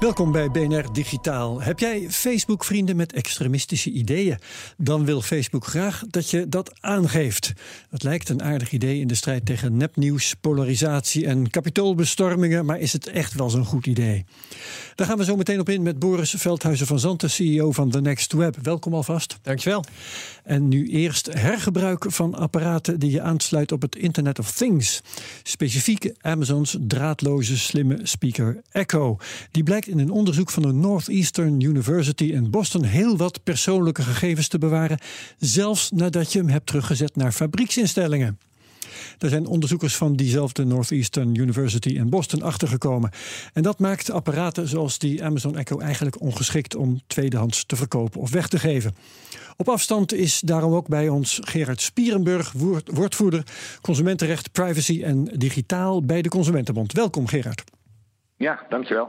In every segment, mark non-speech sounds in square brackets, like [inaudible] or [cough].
Welkom bij BNR Digitaal. Heb jij Facebook-vrienden met extremistische ideeën? Dan wil Facebook graag dat je dat aangeeft. Dat lijkt een aardig idee in de strijd tegen nepnieuws, polarisatie en kapitoolbestormingen, maar is het echt wel zo'n goed idee? Daar gaan we zo meteen op in met Boris Veldhuizen van Zanten, CEO van The Next Web. Welkom alvast. Dankjewel. En nu eerst hergebruik van apparaten die je aansluit op het Internet of Things. Specifiek Amazons draadloze slimme speaker Echo. Die blijkt in een onderzoek van de Northeastern University in Boston heel wat persoonlijke gegevens te bewaren, zelfs nadat je hem hebt teruggezet naar fabrieksinstellingen. Daar zijn onderzoekers van diezelfde Northeastern University in Boston achtergekomen. En dat maakt apparaten zoals die Amazon Echo eigenlijk ongeschikt om tweedehands te verkopen of weg te geven. Op afstand is daarom ook bij ons Gerard Spierenburg, woordvoerder consumentenrecht, privacy en digitaal bij de Consumentenbond. Welkom Gerard. Ja, dankjewel.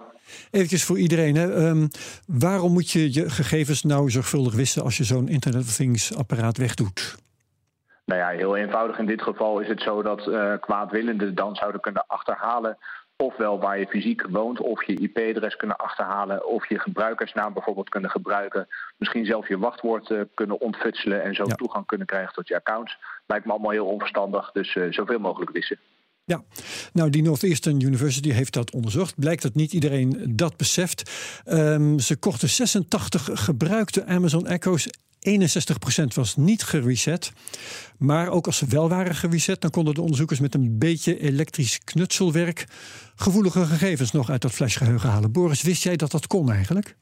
Even voor iedereen. Hè. Um, waarom moet je je gegevens nou zorgvuldig wissen als je zo'n Internet of Things apparaat wegdoet? Nou ja, heel eenvoudig. In dit geval is het zo dat uh, kwaadwillenden dan zouden kunnen achterhalen ofwel waar je fysiek woont, of je IP-adres kunnen achterhalen, of je gebruikersnaam bijvoorbeeld kunnen gebruiken. Misschien zelf je wachtwoord uh, kunnen ontfutselen en zo ja. toegang kunnen krijgen tot je accounts. Lijkt me allemaal heel onverstandig, dus uh, zoveel mogelijk wissen. Ja, nou die Northeastern University heeft dat onderzocht. Blijkt dat niet iedereen dat beseft. Um, ze kochten 86 gebruikte Amazon Echo's 61% was niet gereset. Maar ook als ze wel waren gereset, dan konden de onderzoekers met een beetje elektrisch knutselwerk gevoelige gegevens nog uit dat flashgeheugen halen. Boris, wist jij dat dat kon eigenlijk?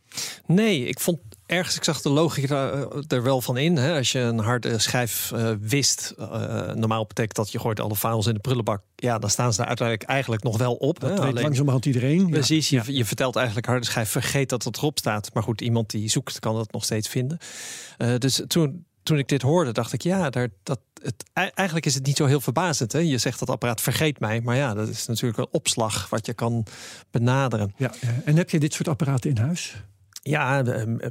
Nee, ik vond ergens, ik zag de logica er wel van in. Hè? Als je een harde schijf uh, wist, uh, normaal betekent dat je gooit alle files in de prullenbak. Ja, dan staan ze daar uiteindelijk eigenlijk nog wel op. Dat hè? weet Alleen, langzamerhand iedereen. Precies, ja. je, je, vertelt eigenlijk harde schijf, vergeet dat het erop staat. Maar goed, iemand die zoekt kan dat nog steeds vinden. Uh, dus toen, toen ik dit hoorde, dacht ik, ja, daar, dat, het, eigenlijk is het niet zo heel verbazend. Hè? Je zegt dat apparaat vergeet mij, maar ja, dat is natuurlijk een opslag wat je kan benaderen. Ja, en heb je dit soort apparaten in huis? Ja,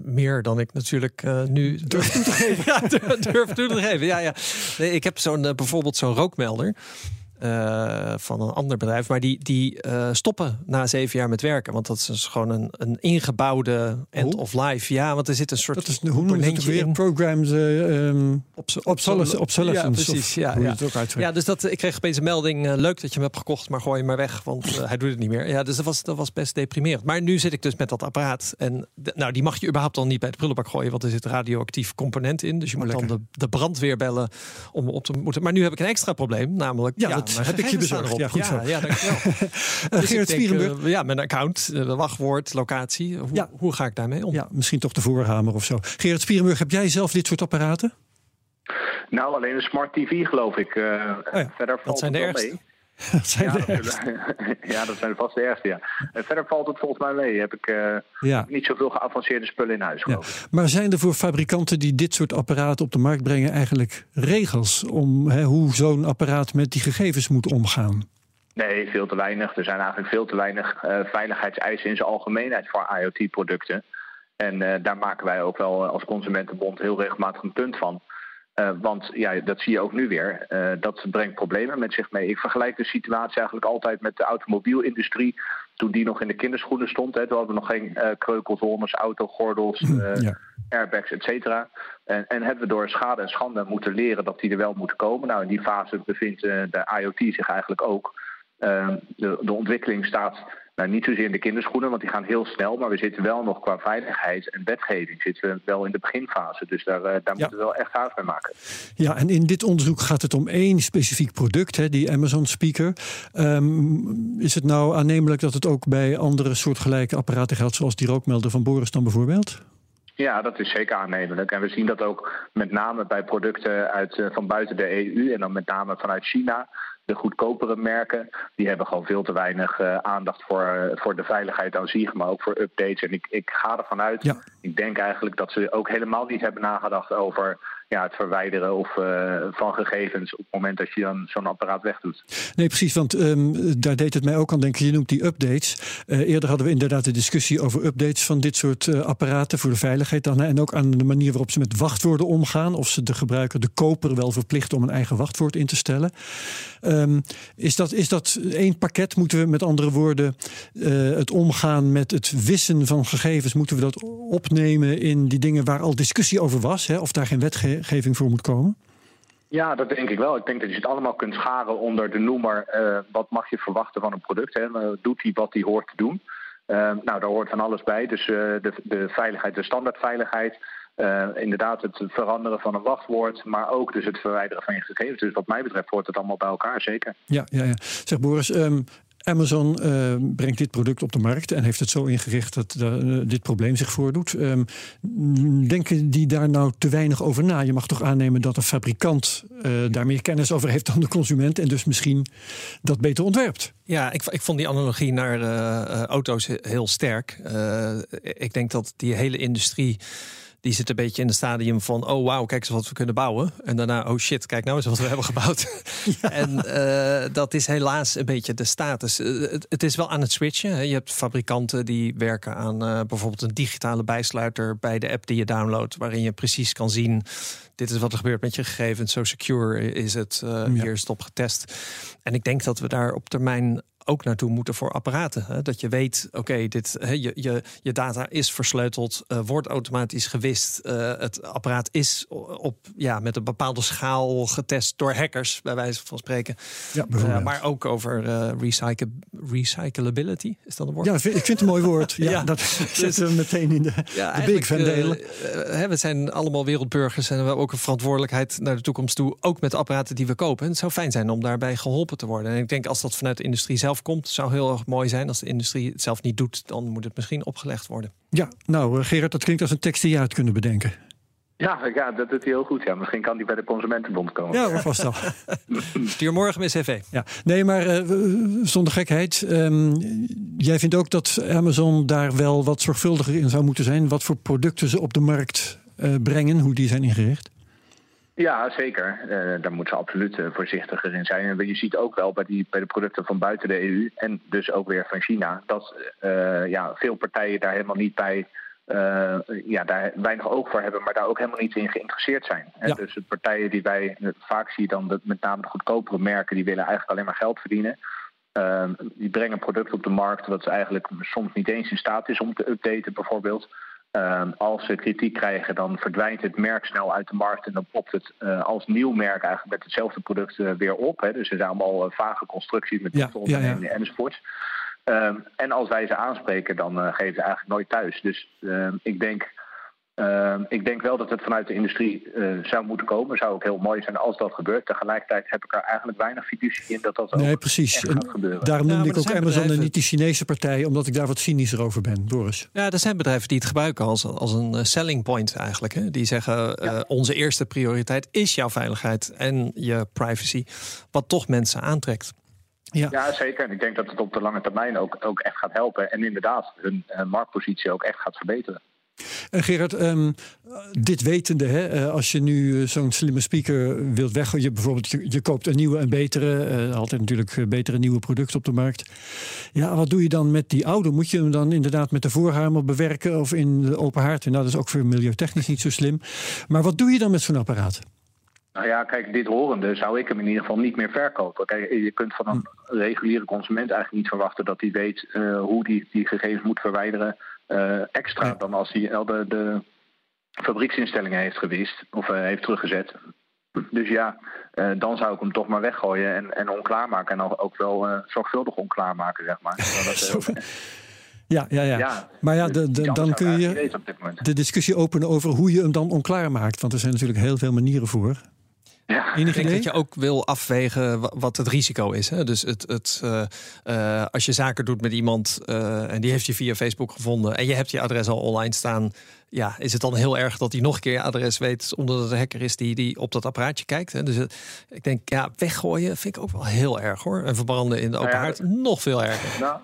meer dan ik natuurlijk uh, nu durf toe te geven. [laughs] ja, durf, toe te geven. Ja, ja. Nee, ik heb zo'n uh, bijvoorbeeld zo'n rookmelder. Uh, van een ander bedrijf, maar die, die uh, stoppen na zeven jaar met werken. Want dat is dus gewoon een, een ingebouwde end oh. of life. Ja, want er zit een soort. Dat is hoe noem je het weer? Programmed uh, um, obsolescence. Obsolescence. Ja, precies. Ja, ja. ja, dus dat, ik kreeg opeens een melding. leuk dat je hem hebt gekocht, maar gooi hem maar weg, want hij doet het niet meer. Ja, dus dat was, dat was best deprimerend. Maar nu zit ik dus met dat apparaat. En nou, die mag je überhaupt al niet bij de prullenbak gooien, want er zit radioactief component in. Dus je moet lekker. dan de, de brandweer bellen om op te moeten. Maar nu heb ik een extra probleem, namelijk. Ja, dat heb ik je bezorgd. Ja, goed ja, zo. ja, dankjewel. [laughs] dus Gerard Spierenburg. Uh, ja, mijn account, uh, wachtwoord, locatie. Hoe, ja. hoe ga ik daarmee om? Ja, misschien toch de voorhamer of zo. Gerard Spierenburg, heb jij zelf dit soort apparaten? Nou, alleen een smart TV geloof ik. Uh, oh ja. Verder valt dat zijn de ergste. Mee. [laughs] Dat zijn ja, de dat [laughs] zijn vast de ergste, ja. En verder valt het volgens mij mee. Heb ik uh, ja. niet zoveel geavanceerde spullen in huis. Ja. Maar zijn er voor fabrikanten die dit soort apparaten op de markt brengen... eigenlijk regels om hè, hoe zo'n apparaat met die gegevens moet omgaan? Nee, veel te weinig. Er zijn eigenlijk veel te weinig uh, veiligheidseisen in zijn algemeenheid voor IoT-producten. En uh, daar maken wij ook wel als Consumentenbond heel regelmatig een punt van. Uh, want ja, dat zie je ook nu weer. Uh, dat brengt problemen met zich mee. Ik vergelijk de situatie eigenlijk altijd met de automobielindustrie. Toen die nog in de kinderschoenen stond. Hè, toen hadden we nog geen uh, kreukelzones, autogordels, ja. airbags, et cetera. En, en hebben we door schade en schande moeten leren dat die er wel moeten komen. Nou, in die fase bevindt de IoT zich eigenlijk ook. De, de, ontwikkeling staat nou, niet zozeer in de kinderschoenen, want die gaan heel snel. Maar we zitten wel nog qua veiligheid en wetgeving zitten we wel in de beginfase. Dus daar, daar moeten we wel echt haast mee maken. Ja, en in dit onderzoek gaat het om één specifiek product, hè, die Amazon Speaker. Um, is het nou aannemelijk dat het ook bij andere soortgelijke apparaten geldt, zoals die rookmelder van Boris dan bijvoorbeeld? Ja, dat is zeker aannemelijk. En we zien dat ook met name bij producten uit, van buiten de EU en dan met name vanuit China de goedkopere merken, die hebben gewoon veel te weinig uh, aandacht voor, uh, voor de veiligheid aan zich, maar ook voor updates. En ik, ik ga ervan uit, ja. ik denk eigenlijk dat ze ook helemaal niet hebben nagedacht over ja, het verwijderen of, uh, van gegevens op het moment dat je dan zo'n apparaat wegdoet. Nee, precies, want um, daar deed het mij ook aan denken. Je noemt die updates. Uh, eerder hadden we inderdaad de discussie over updates van dit soort uh, apparaten voor de veiligheid dan. En ook aan de manier waarop ze met wachtwoorden omgaan. Of ze de gebruiker, de koper, wel verplichten om een eigen wachtwoord in te stellen. Um, is, dat, is dat één pakket? Moeten we met andere woorden het omgaan met het wissen van gegevens, moeten we dat opnemen in die dingen waar al discussie over was? Hè? Of daar geen wetgeving voor moet komen? Ja, dat denk ik wel. Ik denk dat je het allemaal kunt scharen onder de noemer uh, wat mag je verwachten van een product. Hè? Doet hij wat hij hoort te doen? Uh, nou, daar hoort van alles bij. Dus uh, de, de veiligheid, de standaardveiligheid. inderdaad, het veranderen van een wachtwoord, maar ook dus het verwijderen van je gegevens. Dus wat mij betreft hoort het allemaal bij elkaar, zeker. Ja, ja, ja. Zeg Boris, um, Amazon uh, brengt dit product op de markt en heeft het zo ingericht dat uh, dit probleem zich voordoet. Um, denken die daar nou te weinig over na? Je mag toch aannemen dat een fabrikant uh, daar meer kennis over heeft dan de consument en dus misschien dat beter ontwerpt. Ja, ik, ik vond die analogie naar auto's heel sterk. ik denk dat die hele industrie die zit een beetje in het stadium van... oh wauw, kijk eens wat we kunnen bouwen. En daarna, oh shit, kijk nou eens wat we [laughs] hebben gebouwd. Ja. en uh, dat is helaas een beetje de status. Uh, het, het, is wel aan het switchen. Je hebt fabrikanten die werken aan uh, bijvoorbeeld een digitale bijsluiter... bij de app die je downloadt, waarin je precies kan zien... dit is wat er gebeurt met je gegevens, zo secure is het, ja. hier is het op getest. En ik denk dat we daar op termijn ook naartoe moeten voor apparaten. Hè? Dat je weet, oké, okay, dit je, je, je data is versleuteld, uh, wordt automatisch gewist. Uh, het apparaat is op, ja, met een bepaalde schaal getest door hackers, bij wijze van spreken. Ja, uh, maar ook over recycle, recyclability, is dat een woord? Ja, ik vind het een mooi woord. Ja, [laughs] ja. dat [laughs] zetten we meteen in de, ja, de big fan delen. we zijn allemaal wereldburgers en we hebben ook een verantwoordelijkheid naar de toekomst toe, ook met de apparaten die we kopen. En het zou fijn zijn om daarbij geholpen te worden. En ik denk als dat vanuit de industrie zelf komt, zou heel erg mooi zijn. Als de industrie het zelf niet doet, dan moet het misschien opgelegd worden. Ja, nou Gerard, dat klinkt als een tekst die je uit kunnen bedenken. Ja, ja, dat doet hij heel goed. Ja. Misschien kan die bij de Consumentenbond komen. Ja, vast wel. [laughs] Stuur morgen met cv. Ja. Nee, maar uh, zonder gekheid. Um, jij vindt ook dat Amazon daar wel wat zorgvuldiger in zou moeten zijn. Wat voor producten ze op de markt uh, brengen, hoe die zijn ingericht? Ja, zeker. Uh, daar moeten ze absoluut uh, voorzichtiger in zijn. En je ziet ook wel bij, die, bij de producten van buiten de EU en dus ook weer van China, dat uh, ja, veel partijen daar helemaal niet bij, ja, daar weinig oog voor hebben, maar daar ook helemaal niet in geïnteresseerd zijn. Ja. Dus de partijen die wij vaak zien, dan de, met name de goedkopere merken, die willen eigenlijk alleen maar geld verdienen. die brengen producten op de markt wat eigenlijk soms niet eens in staat is om te updaten, bijvoorbeeld. Uh, als ze kritiek krijgen, dan verdwijnt het merk snel uit de markt en dan popt het uh, als nieuw merk eigenlijk met hetzelfde product uh, weer op. Hè. Dus er zijn allemaal vage constructies met ja, ondernemingen ja, ja. enzovoorts. Um, en als wij ze aanspreken, dan geven ze eigenlijk nooit thuis. Dus ehm, ik denk Uh, ik denk wel dat het vanuit de industrie uh, zou moeten komen. Zou ook heel mooi zijn als dat gebeurt. Tegelijkertijd heb ik er eigenlijk weinig fiducie in dat dat nee, precies. echt gaat gebeuren. Daarom noemde ja, ik ook Amazon bedrijven... en niet die Chinese partij, omdat ik daar wat cynischer over ben. Boris. Ja, er zijn bedrijven die het gebruiken als, als een uh, selling point eigenlijk. Hè? Die zeggen, ja. onze eerste prioriteit is jouw veiligheid en je privacy. Wat toch mensen aantrekt. Ja. ja, zeker. En ik denk dat het op de lange termijn ook, ook echt gaat helpen. En inderdaad hun marktpositie ook echt gaat verbeteren. En Gerard, um, dit wetende, hè, als je nu zo'n slimme speaker wilt weggooien, je bijvoorbeeld je, je, koopt een nieuwe en betere, uh, altijd natuurlijk betere nieuwe producten op de markt. Ja, wat doe je dan met die oude? Moet je hem dan inderdaad met de voorhamer bewerken of in de open haard? Nou, dat is ook voor milieutechnisch niet zo slim. Maar wat doe je dan met zo'n apparaat? Nou ja, kijk, dit horende zou ik hem in ieder geval niet meer verkopen. Kijk, je kunt van een reguliere consument eigenlijk niet verwachten dat hij weet uh, hoe die die gegevens moet verwijderen extra ja. dan als hij al de, de fabrieksinstellingen heeft gewist of uh, heeft teruggezet. Dus ja, uh, dan zou ik hem toch maar weggooien en, en onklaarmaken. En ook wel uh, zorgvuldig onklaarmaken, zeg maar. [laughs] Dat, ja, ja, ja, ja. Maar ja, de, de, dan kun je de discussie openen over hoe je hem dan onklaar maakt. Want er zijn natuurlijk heel veel manieren voor. Ja. ik denk dat je ook wil afwegen wat het risico is. Hè? Dus het, het, uh, uh, als je zaken doet met iemand uh, en die heeft je via Facebook gevonden en je hebt je adres al online staan, ja, is het dan heel erg dat hij nog een keer je adres weet, omdat het een hacker is die, die op dat apparaatje kijkt. Hè? Dus ik denk, ja, weggooien vind ik ook wel heel erg hoor. En verbranden in de open haard nog veel erger. Nou.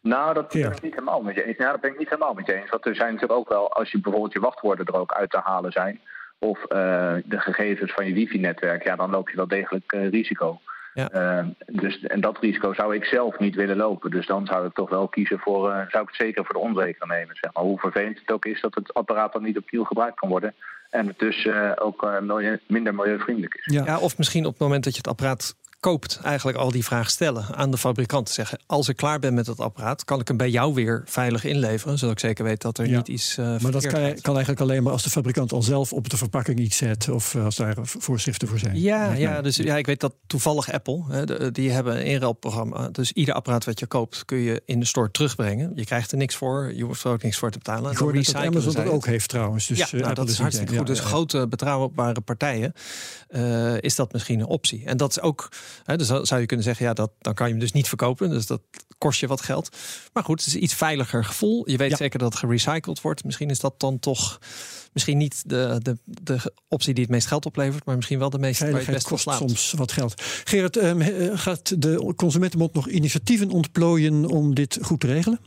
Nou, dat ben ik niet helemaal met je eens. Ja, dat ben ik niet helemaal met je eens. Want er zijn natuurlijk ook wel, als je bijvoorbeeld je wachtwoorden er ook uit te halen zijn, of uh, de gegevens van je wifi-netwerk, ja, dan loop je wel degelijk uh, risico. Ja. Uh, dus, en dat risico zou ik zelf niet willen lopen. Dus dan zou ik toch wel kiezen voor, zou ik het zeker voor de onzeker nemen. Zeg maar. Hoe vervelend het ook is dat het apparaat dan niet opnieuw gebruikt kan worden. En het dus ook milieu, minder milieuvriendelijk is. Ja. ja, of misschien op het moment dat je het apparaat koopt, eigenlijk al die vraag stellen aan de fabrikant. Zeggen, als ik klaar ben met het apparaat, kan ik hem bij jou weer veilig inleveren. Zodat ik zeker weet dat er niet iets uh, Maar dat kan, kan, eigenlijk alleen maar als de fabrikant al zelf op de verpakking iets zet. Of eh, als daar voorschriften voor zijn. Ja, ja, dus ja, ik weet dat toevallig Apple, hè, die hebben een inruilprogramma. Dus ieder apparaat wat je koopt kun je in de store terugbrengen. Je krijgt er niks voor, je hoeft er ook niks voor te betalen. Ik hoor dat Amazon dat ook heeft trouwens. Dus, ja, nou, dat is hartstikke goed. Dus grote betrouwbare partijen uh, is dat misschien een optie. En dat is ook, hè, dus zou je kunnen zeggen, ja, dat, dan kan je hem dus niet verkopen. Dus dat kost je wat geld. Maar goed, het is een iets veiliger gevoel. Je weet zeker dat het gerecycled wordt. Misschien is dat dan toch misschien niet de, de, de optie die het meest geld oplevert, maar misschien wel de meest Veiligheid kost soms wat geld. Gerard, um, gaat de Consumentenbond nog initiatieven ontplooien om dit goed te regelen?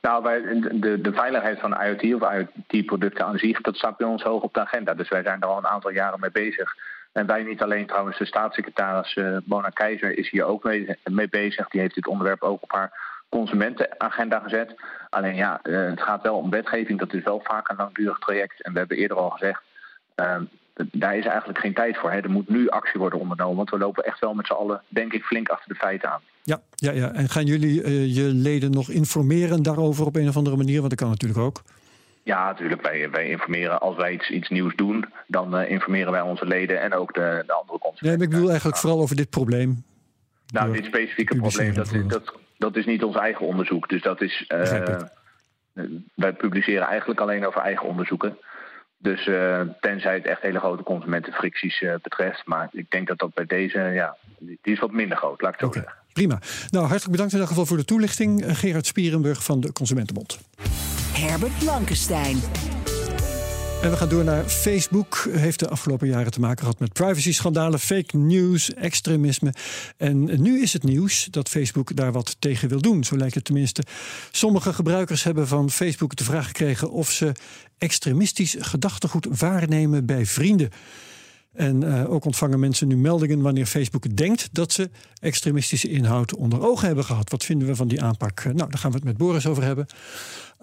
Nou, wij, de, de veiligheid van IoT of IoT-producten aan zich, dat staat bij ons hoog op de agenda. Dus wij zijn er al een aantal jaren mee bezig. En wij niet alleen trouwens, de staatssecretaris uh, Bona Keizer is hier ook mee, bezig. Die heeft dit onderwerp ook op haar consumentenagenda gezet. Alleen ja, uh, het gaat wel om wetgeving. Dat is wel vaak een langdurig traject. En we hebben eerder al gezegd, uh, daar is eigenlijk geen tijd voor. Er moet nu actie worden ondernomen. Want we lopen echt wel met z'n allen, denk ik, flink achter de feiten aan. Ja, ja, ja. en gaan jullie uh, je leden nog informeren daarover op een of andere manier? Want dat kan natuurlijk ook. Ja, natuurlijk. Wij, wij informeren als wij iets, iets nieuws doen, dan uh, informeren wij onze leden en ook de, de andere consumenten. Nee, maar ik bedoel eigenlijk vooral over dit probleem. Nou, dit specifieke probleem, dat, dat, dat is niet ons eigen onderzoek. Dus dat is. Uh, wij publiceren eigenlijk alleen over eigen onderzoeken. Dus uh, tenzij het echt hele grote consumentenfricties uh, betreft. Maar ik denk dat dat bij deze, ja, die is wat minder groot, laat ik het zo zeggen. Prima. Nou, hartelijk bedankt in ieder geval voor de toelichting. Gerard Spierenburg van de Consumentenbond. Herbert Blankenstein. En we gaan door naar Facebook. Heeft de afgelopen jaren te maken gehad met privacy-schandalen, fake news, extremisme. En nu is het nieuws dat Facebook daar wat tegen wil doen. Zo lijkt het tenminste. Sommige gebruikers hebben van Facebook de vraag gekregen of ze extremistisch gedachtegoed waarnemen bij vrienden. En uh, ook ontvangen mensen nu meldingen wanneer Facebook denkt dat ze extremistische inhoud onder ogen hebben gehad. Wat vinden we van die aanpak? Nou, daar gaan we het met Boris over hebben.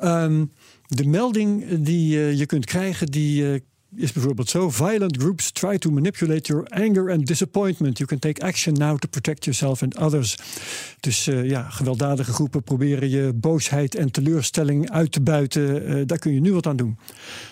Um, de melding die uh, je kunt krijgen, die is bijvoorbeeld zo: Violent groups try to manipulate your anger and disappointment. You can take action now to protect yourself and others. Dus uh, ja, gewelddadige groepen proberen je boosheid en teleurstelling uit te buiten. daar kun je nu wat aan doen.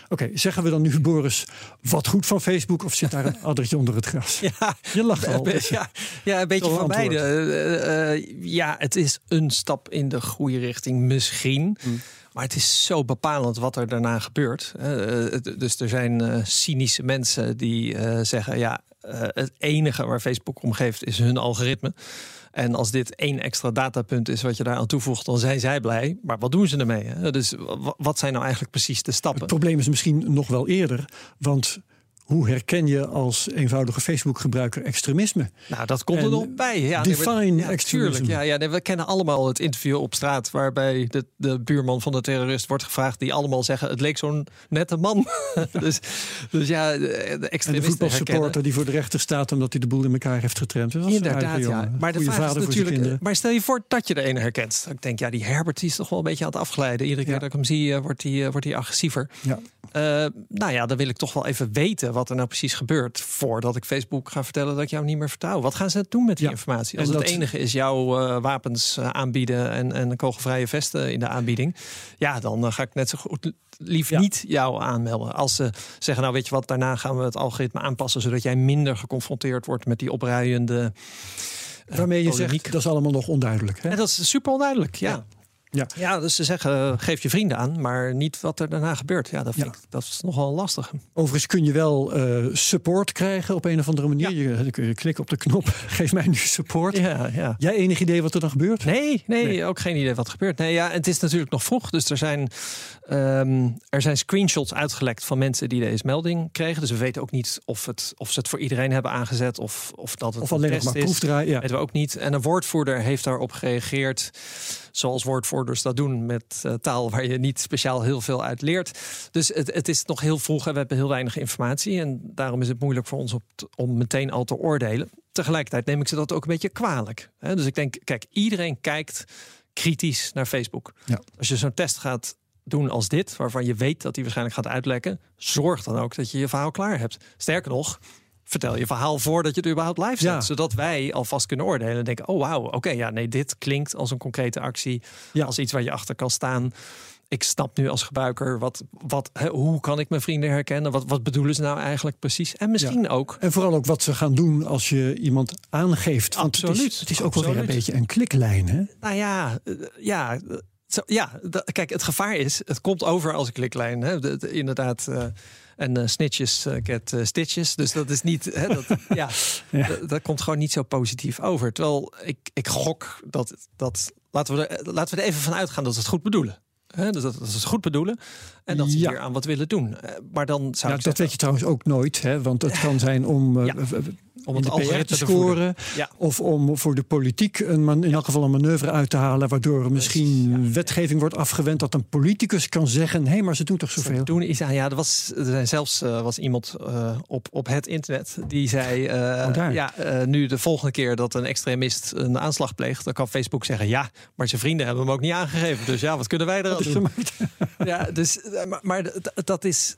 Oké, okay, zeggen we dan nu, [laughs] Boris, wat goed van Facebook of zit daar een [laughs] addertje onder het gras? Ja, je lacht al. [laughs] Ja, ja een beetje van beide. ja, het is een stap in de goede richting, misschien. Hmm. Maar het is zo bepalend wat er daarna gebeurt. dus er zijn uh, cynische mensen die zeggen: ja, het enige waar Facebook om geeft is hun algoritme. En als dit één extra datapunt is wat je daar aan toevoegt, dan zijn zij blij. Maar wat doen ze ermee? Hè? Dus wat zijn nou eigenlijk precies de stappen? Het probleem is misschien nog wel eerder. Want hoe herken je als eenvoudige Facebook-gebruiker extremisme? Nou, dat komt er nog bij. Ja, define nee, ja, extremisme. Ja, ja nee, we kennen allemaal het interview op straat... waarbij de, de buurman van de terrorist wordt gevraagd... die allemaal zeggen, het leek zo'n nette man. [laughs] dus, dus ja, de extremisten En de voetbalsupporter die voor de rechter staat... omdat hij de boel in elkaar heeft getrend. Inderdaad, ja. Maar de vraag is natuurlijk... Maar stel je voor dat je de ene herkent. Ik denk, ja, die Herbert die is toch wel een beetje aan het afgeleiden. Iedere keer dat ik hem zie, wordt hij wordt hij agressiever. Ja. Uh, nou ja, dan wil ik toch wel even weten... wat wat er nou precies gebeurt voordat ik Facebook ga vertellen dat ik jou niet meer vertrouw. Wat gaan ze doen met die Ja, informatie? Als het enige is jouw eh, wapens eh, aanbieden en, en kogelvrije vesten in de aanbieding, ja, dan eh, ga ik net zo goed Ja. niet jou aanmelden. Als ze zeggen, nou weet je wat, daarna gaan we het algoritme aanpassen zodat jij minder geconfronteerd wordt met die opruiende. Waarmee je polemiek. zegt, dat is allemaal nog onduidelijk. Hè? En dat is super onduidelijk, ja. Ja. Ja, dus ze zeggen, eh, geef je vrienden aan, maar niet wat er daarna gebeurt. Ja, dat, vind Ja. Ik, dat is nogal lastig. Overigens kun je wel eh, support krijgen op een of andere manier. Je, je klikken op de knop, [laughs] geef mij nu support. Ja, ja. Jij enig idee wat er dan gebeurt? Nee, nee, Nee. ook geen idee wat er gebeurt. Nee, ja, het is natuurlijk nog vroeg. Dus er zijn, ehm, er zijn screenshots uitgelekt van mensen die deze melding kregen. Dus we weten ook niet of, het, of ze het voor iedereen hebben aangezet of, of dat het Of alleen nog maar is. proefdraaien? Ja. Weten we ook niet. En een woordvoerder heeft daarop gereageerd. Zoals woordvoerders dat doen met eh, taal waar je niet speciaal heel veel uit leert. Dus het, het is nog heel vroeg en we hebben heel weinig informatie. En daarom is het moeilijk voor ons op om meteen al te oordelen. Tegelijkertijd neem ik ze dat ook een beetje kwalijk. Hè? Dus ik denk, kijk, iedereen kijkt kritisch naar Facebook. Ja. Als je zo'n test gaat doen als dit, waarvan je weet dat die waarschijnlijk gaat uitlekken, zorg dan ook dat je je verhaal klaar hebt. Sterker nog, vertel je verhaal voordat je het überhaupt live zet. Ja. Zodat wij alvast kunnen oordelen en denken: oh wauw, oké, ja, nee, dit klinkt als een concrete actie, Ja. als iets waar je achter kan staan. Ik snap nu als gebruiker wat, wat, hè, hoe kan ik mijn vrienden herkennen? Wat, wat bedoelen ze nou eigenlijk precies? En misschien ook En vooral ook wat ze gaan doen als je iemand aangeeft. Want het Absoluut. is, het is ook wel weer een beetje een kliklijn. Hè? Nou ja, eh, ja, zo, ja. kijk, het gevaar is, het komt over als een kliklijn. Hè? De- de- inderdaad. eh, en eh, snitches eh, get eh, stitches. Dus dat is niet. Hè, dat, [laughs] ja, Ja. Dat, komt gewoon niet zo positief over. Terwijl ik, ik gok dat. dat laten, we er, laten we er even van uitgaan dat ze het goed bedoelen. Hè, dus dat, dat het goed bedoelen. En dat ze Ja. hier aan wat willen doen. Eh, Maar dan zou ik dat zeggen, weet je trouwens ook nooit. Hè? Want het kan [laughs] zijn om, eh, Ja. v- om het algoritme te scoren. Ja. Of om voor de politiek een man, in elk geval een manoeuvre uit te halen. Waardoor misschien wetgeving wordt afgewend. Dat een politicus kan zeggen: hé, hey, maar ze doen toch zoveel. Toen is aan, ja, er was, er zijn zelfs eh, was iemand eh, op, op het internet die zei: eh, Oh. Ja, eh, nu de volgende keer dat een extremist een aanslag pleegt, dan kan Facebook zeggen: Ja, maar zijn vrienden hebben hem ook niet aangegeven. Dus ja, wat kunnen wij er [laughs] Ja, dus, eh, maar, dat is.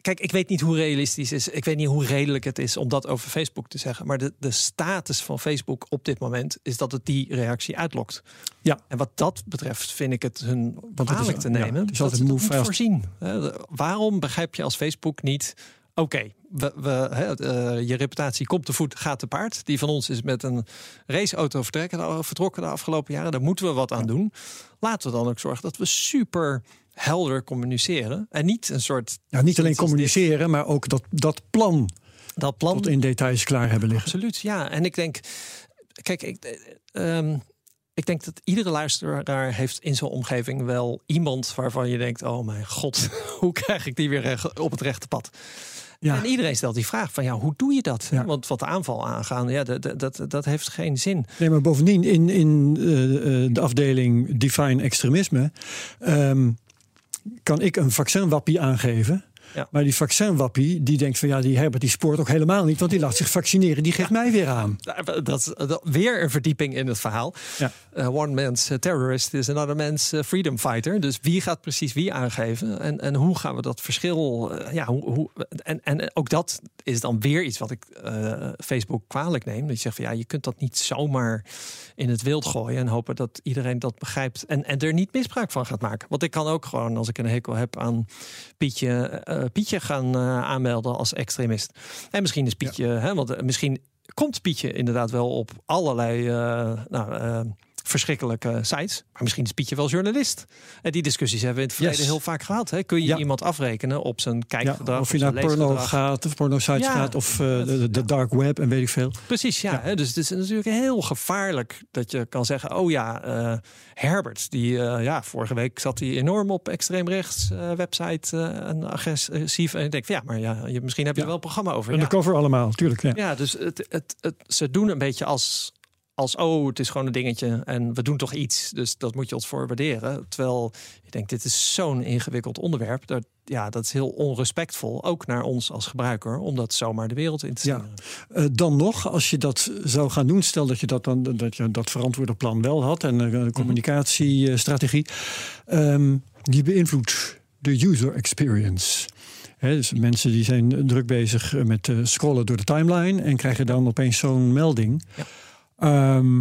Kijk, ik weet niet hoe realistisch is. Ik weet niet hoe redelijk het is om dat over Facebook te zeggen. Maar de, de status van Facebook op dit moment is dat het die reactie uitlokt. Ja. En wat dat betreft vind ik het hun het kwalijk te ja, nemen. het dat altijd ze dat fast. voorzien. Hè, Waarom begrijp je als Facebook niet... Oké, we, we, hè, eh, je reputatie komt te voet, gaat te paard. Die van ons is met een raceauto vertrekken, vertrokken de afgelopen jaren. Daar moeten we wat aan doen. Laten we dan ook zorgen dat we super helder communiceren. En niet een soort... Ja, niet alleen dit. communiceren, maar ook dat, dat plan Dat plan tot in details klaar hebben liggen. Absoluut, ja. En ik denk, kijk, ik, eh, ehm, ik denk dat iedere luisteraar heeft in zijn omgeving wel iemand waarvan je denkt: oh mijn god, [laughs] hoe krijg ik die weer op het rechte pad? Ja. En iedereen stelt die vraag van ja, hoe doe je dat? Ja. Want wat de aanval aangaan, ja, dat, dat- dat, dat heeft geen zin. Nee, maar bovendien in, in eh, eh, de afdeling Define Extremisme ehm, kan ik een vaccinwappie aangeven. Ja. Maar die vaccinwappie die denkt van ja, die Herbert die spoort ook helemaal niet, want die laat zich vaccineren. Die geeft mij weer aan. Dat is dat- weer een verdieping in het verhaal. Ja. Eh, one man's eh, terrorist is another man's eh, freedom fighter. Dus wie gaat precies wie aangeven? En, en hoe gaan we dat verschil... eh, ja, hoe, hoe, en, en ook dat is dan weer iets wat ik eh, Facebook kwalijk neem. Dat je zegt van ja, je kunt dat niet zomaar in het wild gooien... en hopen dat iedereen dat begrijpt en, en er niet misbruik van gaat maken. Want ik kan ook gewoon, als ik een hekel heb aan Pietje... eh, Pietje gaan eh, aanmelden als extremist. En misschien is Pietje... Hè, want eh, misschien komt Pietje inderdaad wel op allerlei nou, verschrikkelijke sites. Maar misschien is Pietje wel journalist. En die discussies hebben we in het verleden Yes. heel vaak gehad. Hè? Kun je Ja. iemand afrekenen op zijn Ja, kijkgedrag? of je naar porno gaat, of porno sites Ja. gaat, of eh, de, de dark web en weet ik veel. Precies, ja. Hè? Dus het is natuurlijk heel gevaarlijk dat je kan zeggen... oh ja, eh, Herbert, die, eh, ja, vorige week zat hij enorm op extreemrechts eh, website eh, en agressief. En ik denk van ja, maar ja, je, misschien heb je er wel een programma over. Ja. Undercover allemaal, tuurlijk. Ja. Ja, dus het, het, het, ze doen een beetje als, als, oh, het is gewoon een dingetje en we doen toch iets. Dus dat moet je ons voor waarderen. Terwijl ik denk, dit is zo'n ingewikkeld onderwerp. Dat, ja, dat is heel onrespectvol, ook naar ons als gebruiker, om dat zomaar de wereld in te Ja. sturen. Eh, dan nog, als je dat zou gaan doen, stel dat je dat dan dat je dat verantwoorde plan wel had en eh, een communicatiestrategie, ehm, die beïnvloedt de user experience. Dus mensen die zijn druk bezig met uh, scrollen door de timeline en krijgen dan opeens zo'n melding. Ja. Ehm,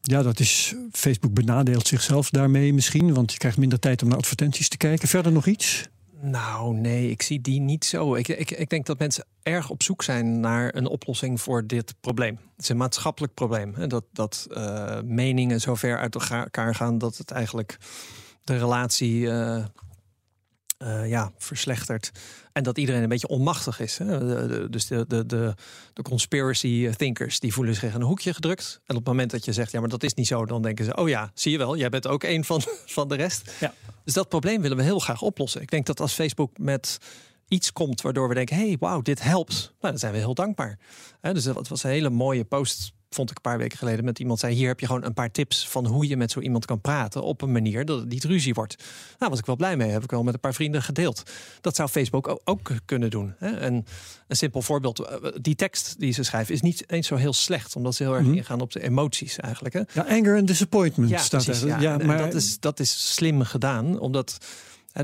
ja, dat is. Facebook benadeelt zichzelf daarmee misschien, want je krijgt minder tijd om naar advertenties te kijken. Verder nog iets? Nou, nee, ik zie die niet zo. Ik, ik, ik denk dat mensen erg op zoek zijn naar een oplossing voor dit probleem. Het is een maatschappelijk probleem. Hè? Dat, dat uh, meningen zo ver uit elkaar gaan dat het eigenlijk de relatie uh, uh, ja, verslechtert. En dat iedereen een beetje onmachtig is. Hè? dus de, de, de, de conspiracy thinkers die voelen zich in een hoekje gedrukt. En op het moment dat je zegt, ja, maar dat is niet zo, dan denken ze, oh ja, zie je wel, jij bent ook een van, [laughs] van de rest. Ja. Dus dat probleem willen we heel graag oplossen. Ik denk dat als Facebook met iets komt waardoor we denken: hey, wauw, dit helpt. Nou, dan zijn we heel dankbaar. dus dat was een hele mooie post vond ik een paar weken geleden met iemand zei: Hier heb je gewoon een paar tips van hoe je met zo iemand kan praten op een manier dat het niet ruzie wordt. Nou, was ik wel blij mee. Heb ik wel met een paar vrienden gedeeld. Dat zou Facebook ook kunnen doen. En een simpel voorbeeld: eh, die tekst die ze schrijven is niet eens zo heel slecht, omdat ze heel erg mhm. ingaan op de emoties eigenlijk. Hè? Ja, anger and disappointment ja, staat precies, er. Ja, maar dat is, dat is slim gedaan, omdat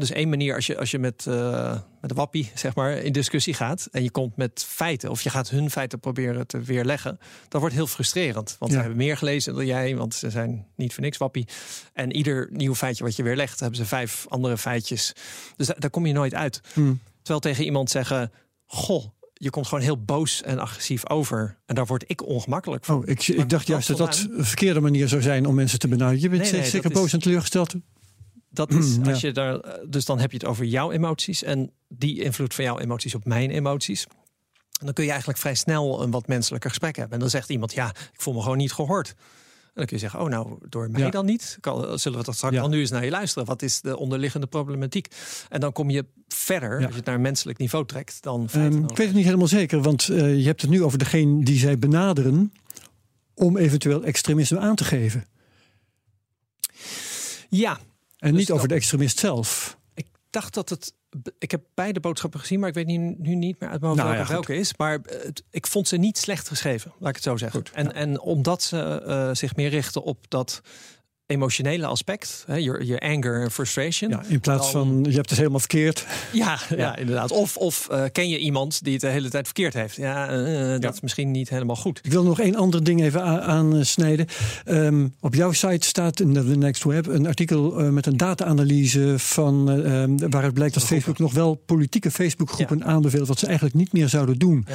dus één manier als je, als je met, uh, met de wappie zeg maar, in discussie gaat en je komt met feiten of je gaat hun feiten proberen te weerleggen, dat wordt heel frustrerend. Want ze hebben meer gelezen dan jij, want ze zijn niet voor niks wappie. En ieder nieuw feitje wat je weerlegt, hebben ze vijf andere feitjes. Dus daar, kom je nooit uit. Hmm. Terwijl tegen iemand zeggen: Goh, je komt gewoon heel boos en agressief over. En daar word ik ongemakkelijk van. Oh, ik, ik dacht juist dat dat een verkeerde manier zou zijn om mensen te benaderen. Je bent zeker boos en teleurgesteld. Dat is als je daar, dus dan heb je het over jouw emoties en die invloed van jouw emoties op mijn emoties. En dan kun je eigenlijk vrij snel een wat menselijker gesprek hebben. En dan zegt iemand, ja, ik voel me gewoon niet gehoord. En dan kun je zeggen, oh nou, door mij dan niet? Zullen we dat straks ja. nu eens naar je luisteren? Wat is de onderliggende problematiek? En dan kom je verder, als je het naar een menselijk niveau trekt, dan... Um, ik weet het niet helemaal zeker, want uh, je hebt het nu over degene die zij benaderen om eventueel extremisme aan te geven. Ja, en dus niet over de extremist zelf. Ik dacht dat het. Ik heb beide boodschappen gezien, maar ik weet nu, nu niet meer uit mijn hoofd nou, welke, is. Maar het, ik vond ze niet slecht geschreven, laat ik het zo zeggen. Goed, en, en omdat ze uh, zich meer richten op dat emotionele aspect, hè, je, je anger en frustration. Ja, in plaats van je hebt het helemaal verkeerd. [laughs] Ja, ja. inderdaad. Of, of uh, ken je iemand die het de hele tijd verkeerd heeft? Ja, uh, dat is misschien niet helemaal goed. Ik wil nog één ander ding even aansnijden. Um, op jouw site staat in de Next Web een artikel uh, met een data-analyse van um, waaruit blijkt dat Facebook nog wel politieke Facebookgroepen aanbeveelt wat ze eigenlijk niet meer zouden doen.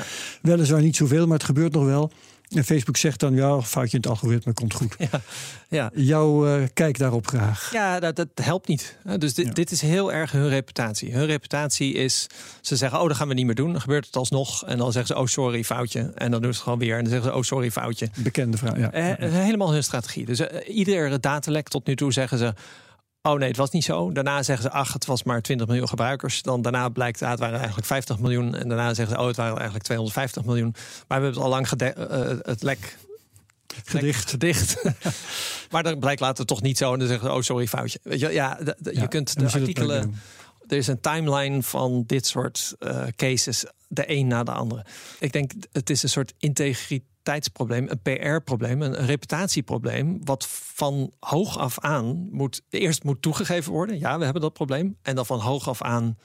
Weliswaar niet zoveel, maar het gebeurt nog wel. En Facebook zegt dan, ja, foutje in het algoritme komt goed. [laughs] Ja, ja. Jouw uh, kijk daarop graag. Ja, dat, dat helpt niet. Dus dit, dit, is heel erg hun reputatie. Hun reputatie is, ze zeggen, oh, dat gaan we niet meer doen. Dan gebeurt het alsnog. En dan zeggen ze, oh, sorry, foutje. En dan doen ze het gewoon weer. En dan zeggen ze, oh, sorry, foutje. Bekende vraag, ja. Eh, helemaal hun strategie. Dus uh, iedere datalek tot nu toe zeggen ze, Oh nee, het was niet zo. Daarna zeggen ze, ach, het was maar 20 miljoen gebruikers. Dan daarna blijkt, ah, het waren eigenlijk 50 miljoen. En daarna zeggen ze, oh, het waren eigenlijk 250 miljoen. Maar we hebben het al lang uh, het lek gedicht. gedicht. [laughs] maar dan blijkt later toch niet zo. En dan zeggen ze, oh, sorry, foutje. Weet je, ja, je kunt de artikelen... Er is een timeline van dit soort uh, cases, de een na de andere. Ik denk, het is een soort integriteit tijdsprobleem, een PR-probleem, een, reputatieprobleem, wat van hoog af aan moet eerst moet toegegeven worden. Ja, we hebben dat probleem. En dan van hoog af aan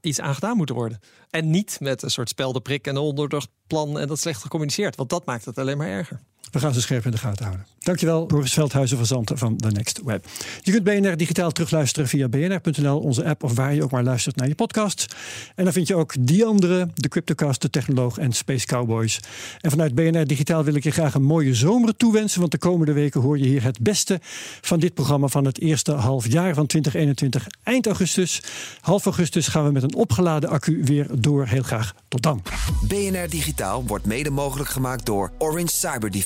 iets aangedaan moeten worden. En niet met een soort speldeprik en een plan en dat slecht gecommuniceerd. Want dat maakt het alleen maar erger. We gaan ze scherp in de gaten houden. Dankjewel, Boris Veldhuizen van Zanten van The Next Web. Je kunt BNR digitaal terugluisteren via bnr.nl, onze app of waar je ook maar luistert naar je podcast. En dan vind je ook die andere, de Cryptocast, de Technoloog en Space Cowboys. En vanuit BNR Digitaal wil ik je graag een mooie zomer toewensen, want de komende weken hoor je hier het beste van dit programma van het eerste half jaar van 2021. Eind augustus, half augustus gaan we met een opgeladen accu weer door. Heel graag tot dan. BNR Digitaal wordt mede mogelijk gemaakt door Orange Cyber